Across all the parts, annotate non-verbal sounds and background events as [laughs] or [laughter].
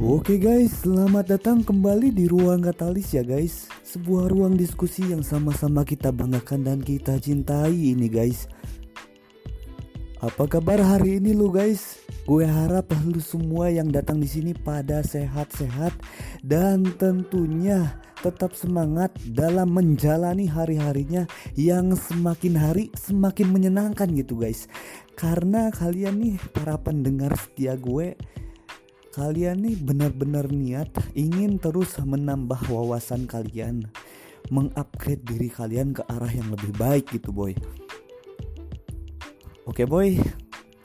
Oke guys, selamat datang kembali di Ruang Katalis ya guys. Sebuah ruang diskusi yang sama-sama kita banggakan dan kita cintai ini guys. Apa kabar hari ini lu guys? Gue harap lu semua yang datang di sini pada sehat-sehat Dan tentunya tetap semangat dalam menjalani hari-harinya yang semakin hari semakin menyenangkan gitu guys. Karena kalian nih para pendengar setia gue kalian nih benar-benar niat ingin terus menambah wawasan kalian, mengupgrade diri kalian ke arah yang lebih baik gitu boy. Oke boy,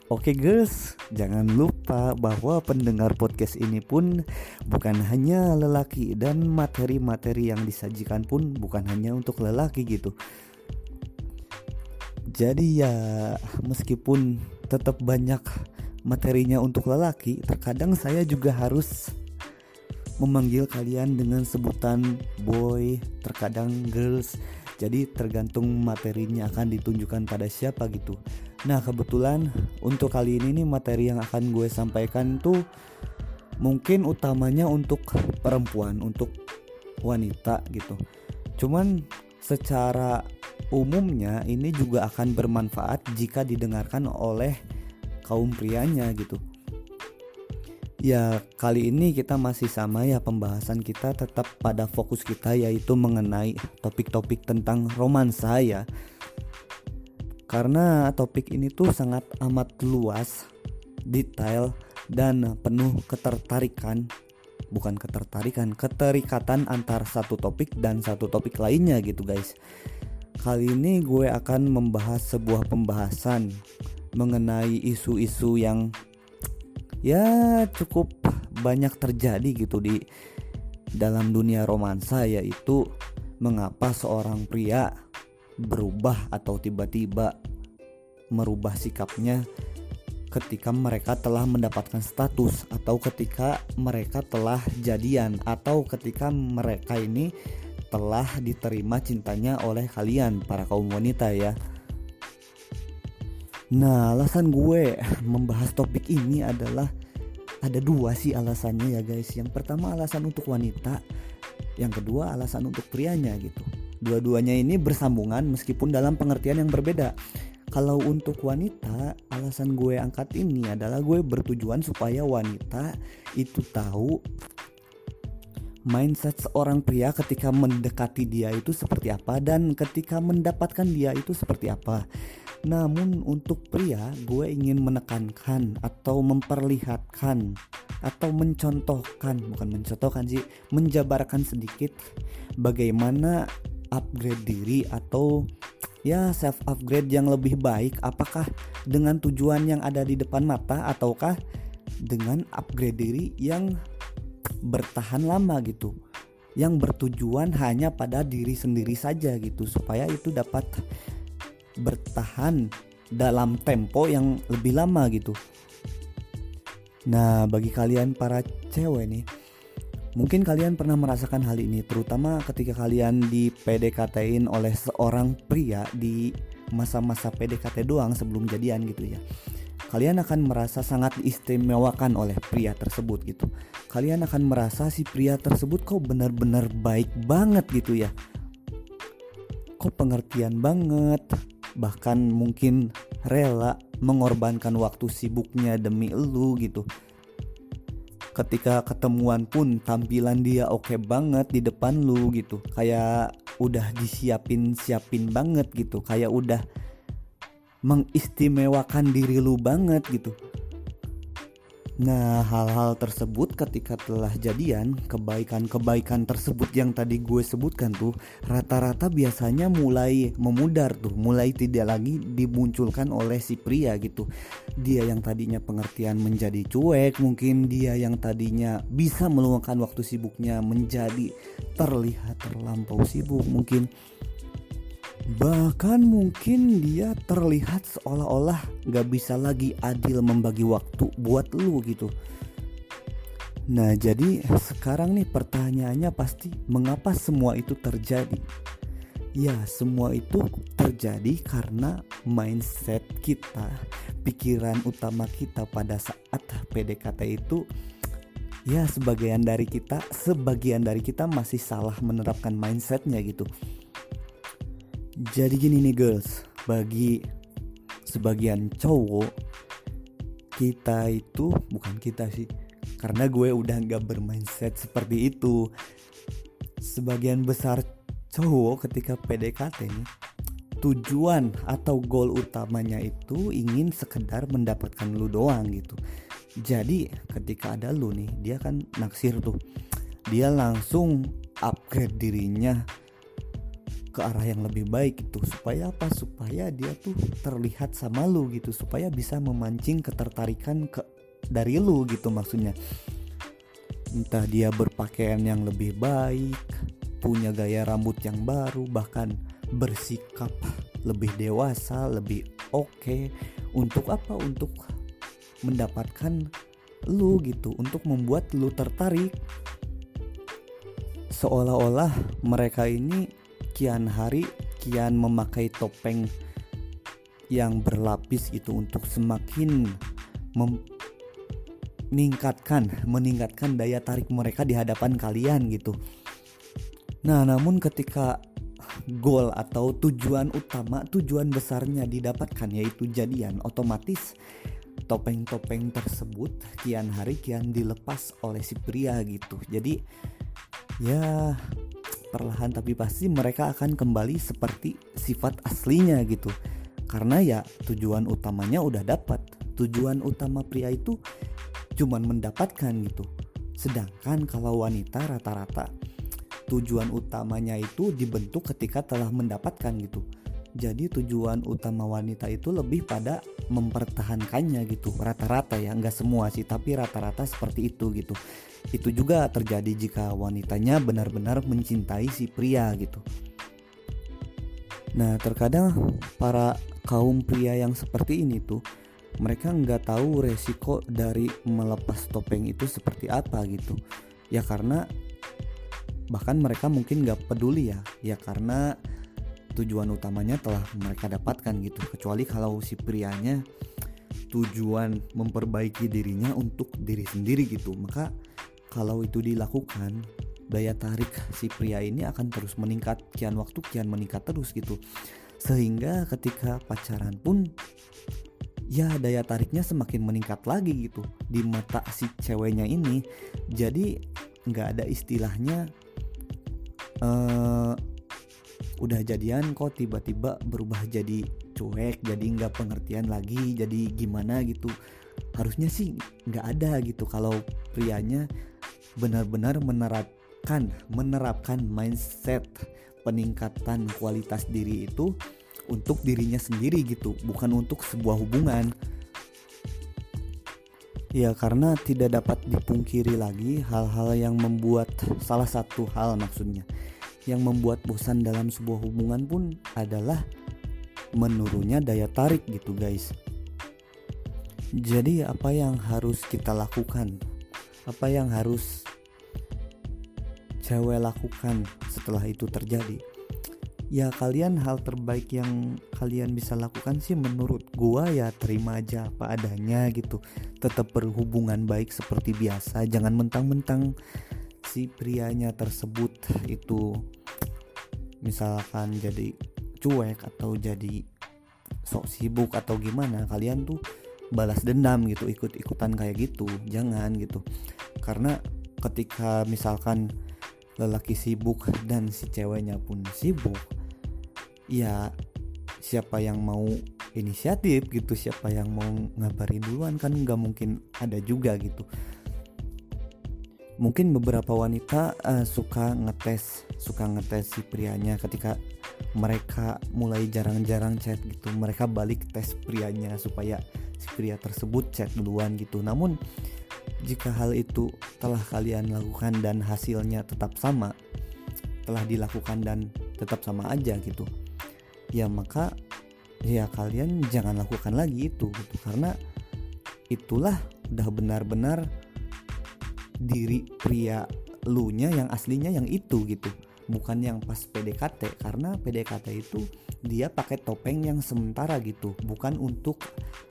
oke guys, jangan lupa bahwa pendengar podcast ini pun bukan hanya lelaki dan materi-materi yang disajikan pun bukan hanya untuk lelaki gitu. Jadi ya meskipun tetap banyak materinya untuk lelaki, terkadang saya juga harus memanggil kalian dengan sebutan boy, terkadang girls. Jadi tergantung materinya akan ditunjukkan pada siapa gitu. Nah kebetulan untuk kali ini nih materi yang akan gue sampaikan tuh mungkin utamanya untuk perempuan, untuk wanita gitu. Cuman secara umumnya ini juga akan bermanfaat jika didengarkan oleh kaum prianya gitu. Ya kali ini kita masih sama ya pembahasan kita tetap pada fokus kita yaitu mengenai topik-topik tentang romansa ya. Karena topik ini tuh sangat amat luas, detail, dan penuh ketertarikan. Bukan ketertarikan, keterikatan antar satu topik dan satu topik lainnya gitu guys. Kali ini gue akan membahas sebuah pembahasan mengenai isu-isu yang ya cukup banyak terjadi gitu di dalam dunia romansa yaitu mengapa seorang pria berubah atau tiba-tiba merubah sikapnya ketika mereka telah mendapatkan status atau ketika mereka telah jadian atau ketika mereka ini telah diterima cintanya oleh kalian para kaum wanita ya. Nah, alasan gue [laughs] membahas topik ini adalah ada dua sih alasannya ya guys. Yang pertama alasan untuk wanita, yang kedua alasan untuk prianya gitu. Dua-duanya ini bersambungan meskipun dalam pengertian yang berbeda. Kalau untuk wanita, alasan gue angkat ini adalah gue bertujuan supaya wanita itu tahu mindset seorang pria ketika mendekati dia itu seperti apa dan ketika mendapatkan dia itu seperti apa. Namun untuk pria gue ingin menekankan atau memperlihatkan atau mencontohkan bukan mencontohkan sih menjabarkan sedikit bagaimana upgrade diri atau ya self upgrade yang lebih baik. Apakah dengan tujuan yang ada di depan mata ataukah dengan upgrade diri yang bertahan lama gitu? Yang bertujuan hanya pada diri sendiri saja gitu supaya itu dapat bertahan dalam tempo yang lebih lama gitu. Nah, bagi kalian para cewek nih, mungkin kalian pernah merasakan hal ini, terutama ketika kalian di PDKT-in oleh seorang pria di masa-masa PDKT doang sebelum jadian gitu ya. Kalian akan merasa sangat istimewakan oleh pria tersebut gitu. Kalian akan merasa si pria tersebut kok benar-benar baik banget gitu ya. Kok pengertian banget, bahkan mungkin rela mengorbankan waktu sibuknya demi lu gitu. Ketika ketemuan pun tampilan dia oke okay banget di depan lu gitu. Kayak udah disiapin siapin banget gitu. Kayak udah mengistimewakan diri lu banget gitu Nah, hal-hal tersebut ketika telah jadian, kebaikan-kebaikan tersebut yang tadi gue sebutkan tuh rata-rata biasanya mulai memudar tuh, mulai tidak lagi dimunculkan oleh si pria gitu. Dia yang tadinya pengertian menjadi cuek, mungkin dia yang tadinya bisa meluangkan waktu sibuknya menjadi terlihat terlampau sibuk, mungkin Bahkan mungkin dia terlihat seolah-olah gak bisa lagi adil membagi waktu buat lu gitu. Nah jadi sekarang nih pertanyaannya pasti mengapa semua itu terjadi? Ya semua itu terjadi karena mindset kita Pikiran utama kita pada saat PDKT itu ya sebagian dari kita sebagian dari kita masih salah menerapkan mindsetnya gitu jadi gini nih girls. Bagi sebagian cowok kita itu bukan kita sih karena gue udah nggak bermindset seperti itu. Sebagian besar cowok ketika PDKT nih tujuan atau goal utamanya itu ingin sekedar mendapatkan lu doang gitu. Jadi ketika ada lu nih dia kan naksir tuh. Dia langsung upgrade dirinya ke arah yang lebih baik itu supaya apa supaya dia tuh terlihat sama lu gitu supaya bisa memancing ketertarikan ke dari lu gitu maksudnya entah dia berpakaian yang lebih baik punya gaya rambut yang baru bahkan bersikap lebih dewasa, lebih oke okay. untuk apa? Untuk mendapatkan lu gitu, untuk membuat lu tertarik. Seolah-olah mereka ini kian hari kian memakai topeng yang berlapis itu untuk semakin meningkatkan meningkatkan daya tarik mereka di hadapan kalian gitu. Nah, namun ketika goal atau tujuan utama, tujuan besarnya didapatkan yaitu jadian, otomatis topeng-topeng tersebut kian hari kian dilepas oleh si pria gitu. Jadi ya perlahan tapi pasti mereka akan kembali seperti sifat aslinya gitu. Karena ya tujuan utamanya udah dapat. Tujuan utama pria itu cuman mendapatkan gitu. Sedangkan kalau wanita rata-rata tujuan utamanya itu dibentuk ketika telah mendapatkan gitu. Jadi tujuan utama wanita itu lebih pada mempertahankannya gitu. Rata-rata ya, nggak semua sih, tapi rata-rata seperti itu gitu. Itu juga terjadi jika wanitanya benar-benar mencintai si pria gitu. Nah, terkadang para kaum pria yang seperti ini tuh mereka nggak tahu resiko dari melepas topeng itu seperti apa gitu. Ya karena bahkan mereka mungkin gak peduli ya ya karena tujuan utamanya telah mereka dapatkan gitu. Kecuali kalau si prianya tujuan memperbaiki dirinya untuk diri sendiri gitu. Maka kalau itu dilakukan daya tarik si pria ini akan terus meningkat. Kian waktu kian meningkat terus gitu. Sehingga ketika pacaran pun ya daya tariknya semakin meningkat lagi gitu. Di mata si ceweknya ini. Jadi nggak ada istilahnya uh, udah jadian kok tiba-tiba berubah jadi cuek jadi nggak pengertian lagi jadi gimana gitu. Harusnya sih nggak ada gitu kalau prianya benar-benar menerapkan menerapkan mindset peningkatan kualitas diri itu untuk dirinya sendiri gitu bukan untuk sebuah hubungan. Ya karena tidak dapat dipungkiri lagi hal-hal yang membuat salah satu hal maksudnya yang membuat bosan dalam sebuah hubungan pun adalah menurunnya daya tarik gitu guys. Jadi apa yang harus kita lakukan? Apa yang harus cewek lakukan setelah itu terjadi? ya kalian hal terbaik yang kalian bisa lakukan sih menurut gua ya terima aja apa adanya gitu tetap berhubungan baik seperti biasa jangan mentang-mentang si prianya tersebut itu misalkan jadi cuek atau jadi sok sibuk atau gimana kalian tuh balas dendam gitu ikut-ikutan kayak gitu. Jangan gitu. Karena ketika misalkan lelaki sibuk dan si ceweknya pun sibuk ya siapa yang mau inisiatif gitu siapa yang mau ngabarin duluan kan nggak mungkin ada juga gitu mungkin beberapa wanita uh, suka ngetes suka ngetes si prianya ketika mereka mulai jarang-jarang chat gitu. Mereka balik tes prianya supaya si pria tersebut chat duluan gitu. Namun jika hal itu telah kalian lakukan dan hasilnya tetap sama telah dilakukan dan tetap sama aja gitu ya maka ya kalian jangan lakukan lagi itu gitu. Karena itulah udah benar-benar diri pria lu nya yang aslinya yang itu gitu. Bukan yang pas PDKT karena PDKT itu dia pakai topeng yang sementara gitu. Bukan untuk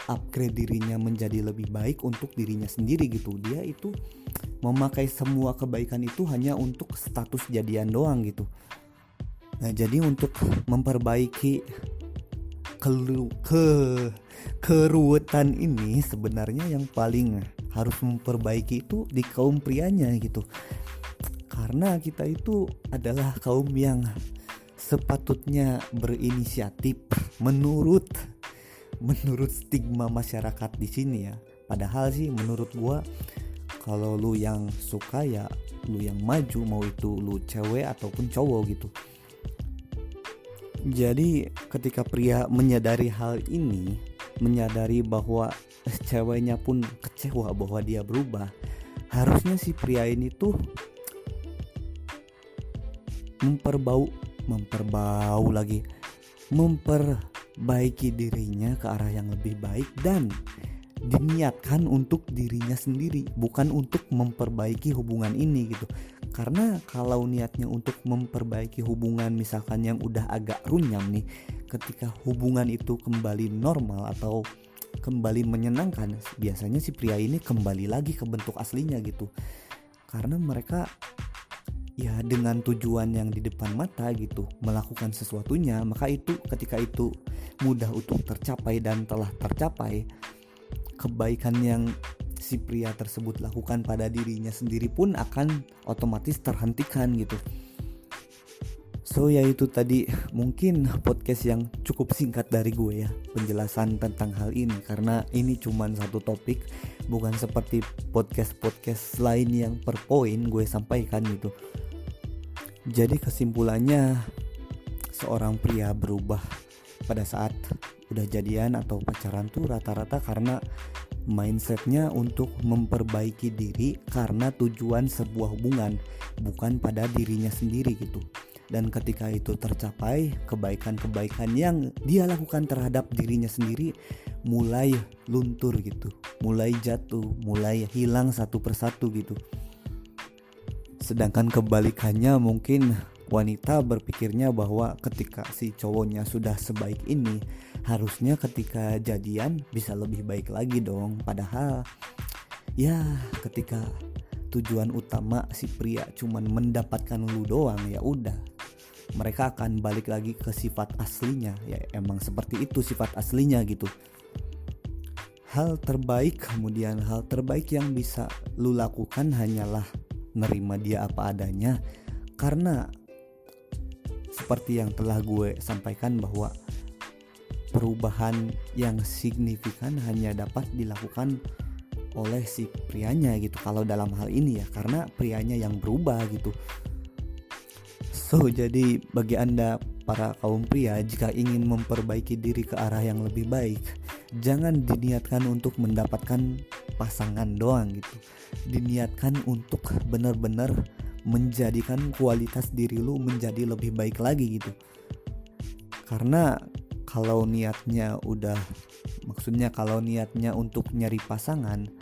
upgrade dirinya menjadi lebih baik untuk dirinya sendiri gitu. Dia itu memakai semua kebaikan itu hanya untuk status jadian doang gitu. Nah jadi untuk memperbaiki kelu ke keruwetan ini sebenarnya yang paling harus memperbaiki itu di kaum prianya gitu. Karena kita itu adalah kaum yang sepatutnya berinisiatif menurut menurut stigma masyarakat di sini ya. Padahal sih menurut gua kalau lu yang suka ya lu yang maju mau itu lu cewek ataupun cowok gitu. Jadi ketika pria menyadari hal ini menyadari bahwa ceweknya pun kecewa bahwa dia berubah harusnya si pria ini tuh memperbau memperbau lagi memperbaiki dirinya ke arah yang lebih baik dan diniatkan untuk dirinya sendiri bukan untuk memperbaiki hubungan ini gitu. Karena kalau niatnya untuk memperbaiki hubungan misalkan yang udah agak runyam nih ketika hubungan itu kembali normal atau kembali menyenangkan biasanya si pria ini kembali lagi ke bentuk aslinya gitu. Karena mereka ya dengan tujuan yang di depan mata gitu melakukan sesuatunya maka itu ketika itu mudah untuk tercapai dan telah tercapai kebaikan yang si pria tersebut lakukan pada dirinya sendiri pun akan otomatis terhentikan gitu So ya itu tadi. Mungkin podcast yang cukup singkat dari gue ya penjelasan tentang hal ini. Karena ini cuma satu topik bukan seperti podcast-podcast lain yang per poin gue sampaikan gitu. Jadi kesimpulannya seorang pria berubah pada saat udah jadian atau pacaran tuh rata-rata karena mindsetnya untuk memperbaiki diri karena tujuan sebuah hubungan bukan pada dirinya sendiri gitu dan ketika itu tercapai kebaikan-kebaikan yang dia lakukan terhadap dirinya sendiri mulai luntur gitu. Mulai jatuh mulai hilang satu persatu gitu. Sedangkan kebalikannya mungkin wanita berpikirnya bahwa ketika si cowoknya sudah sebaik ini harusnya ketika jadian bisa lebih baik lagi dong. Padahal ya ketika tujuan utama si pria cuman mendapatkan lu doang ya udah mereka akan balik lagi ke sifat aslinya. Ya emang seperti itu sifat aslinya gitu. Hal terbaik kemudian hal terbaik yang bisa lu lakukan hanyalah nerima dia apa adanya. Karena seperti yang telah gue sampaikan bahwa perubahan yang signifikan hanya dapat dilakukan oleh si prianya gitu. Kalau dalam hal ini ya karena prianya yang berubah gitu So, jadi bagi Anda para kaum pria jika ingin memperbaiki diri ke arah yang lebih baik, jangan diniatkan untuk mendapatkan pasangan doang gitu. Diniatkan untuk benar-benar menjadikan kualitas diri lu menjadi lebih baik lagi gitu. Karena kalau niatnya udah maksudnya kalau niatnya untuk nyari pasangan,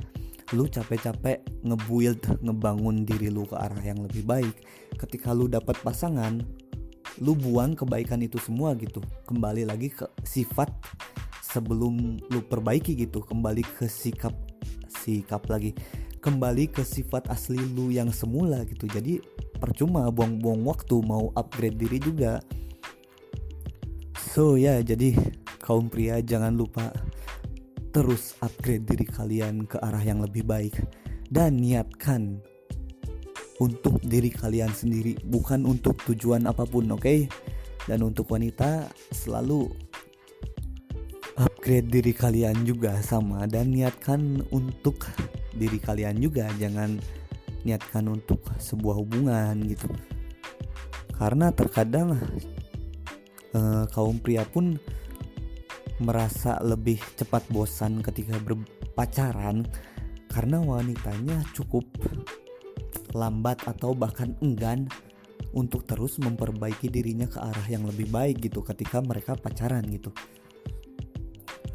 lu capek-capek ngebuild ngebangun diri lu ke arah yang lebih baik. Ketika lu dapat pasangan lu buang kebaikan itu semua gitu. Kembali lagi ke sifat sebelum lu perbaiki gitu. Kembali ke sikap sikap lagi. Kembali ke sifat asli lu yang semula gitu. Jadi percuma buang-buang waktu mau upgrade diri juga. So ya jadi kaum pria jangan lupa terus upgrade diri kalian ke arah yang lebih baik dan niatkan untuk diri kalian sendiri bukan untuk tujuan apa pun oke okay? dan untuk wanita selalu upgrade diri kalian juga sama dan niatkan untuk diri kalian juga jangan niatkan untuk sebuah hubungan gitu karena terkadang uh, kaum pria pun merasa lebih cepat bosan ketika berpacaran karena wanitanya cukup lambat atau bahkan enggan untuk terus memperbaiki dirinya ke arah yang lebih baik gitu ketika mereka pacaran gitu.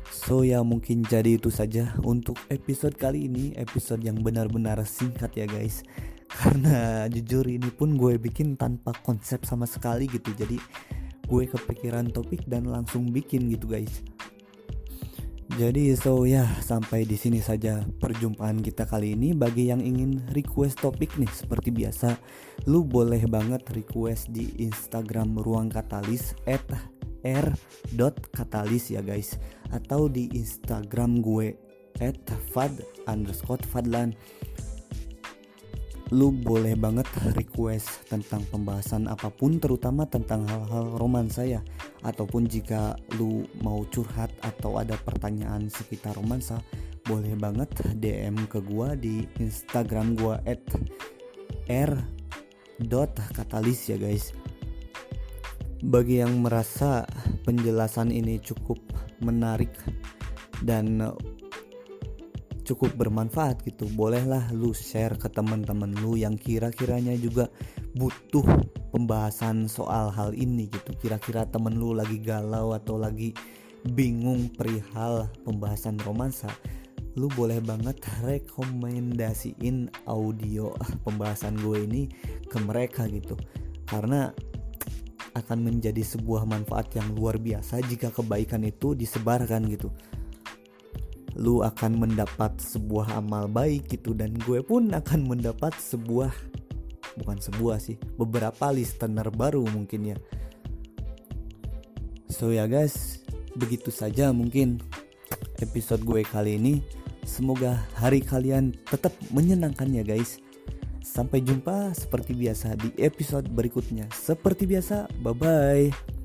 So ya mungkin jadi itu saja untuk episode kali ini. Episode yang benar-benar singkat ya guys. [laughs] Karena jujur ini pun gue bikin tanpa konsep sama sekali gitu. Jadi gue kepikiran topik dan langsung bikin gitu guys. Jadi so ya sampai di sini saja perjumpaan kita kali ini. Bagi yang ingin request topik nih seperti biasa, lu boleh banget request di Instagram ruang katalis at r.katalis ya guys. Atau di Instagram gue at fad underscore fadlan lu boleh banget request tentang pembahasan apa pun terutama tentang hal-hal romansa ya. Ataupun jika lu mau curhat atau ada pertanyaan sekitar romansa boleh banget DM ke gua di Instagram gua at r katalis ya guys. Bagi yang merasa penjelasan ini cukup menarik dan cukup bermanfaat gitu. Bolehlah lu share ke teman-teman lu yang kira-kiranya juga butuh pembahasan soal hal ini gitu. Kira-kira temen lu lagi galau atau lagi bingung perihal pembahasan romansa lu boleh banget rekomendasiin audio pembahasan gue ini ke mereka gitu. Karena akan menjadi sebuah manfaat yang luar biasa jika kebaikan itu disebarkan gitu lu akan mendapat sebuah amal baik gitu dan gue pun akan mendapat sebuah bukan sebuah sih beberapa listener baru mungkin ya. So ya guys begitu saja mungkin episode gue kali ini. Semoga hari kalian tetap menyenangkan ya guys. Sampai jumpa seperti biasa di episode berikutnya. Seperti biasa bye bye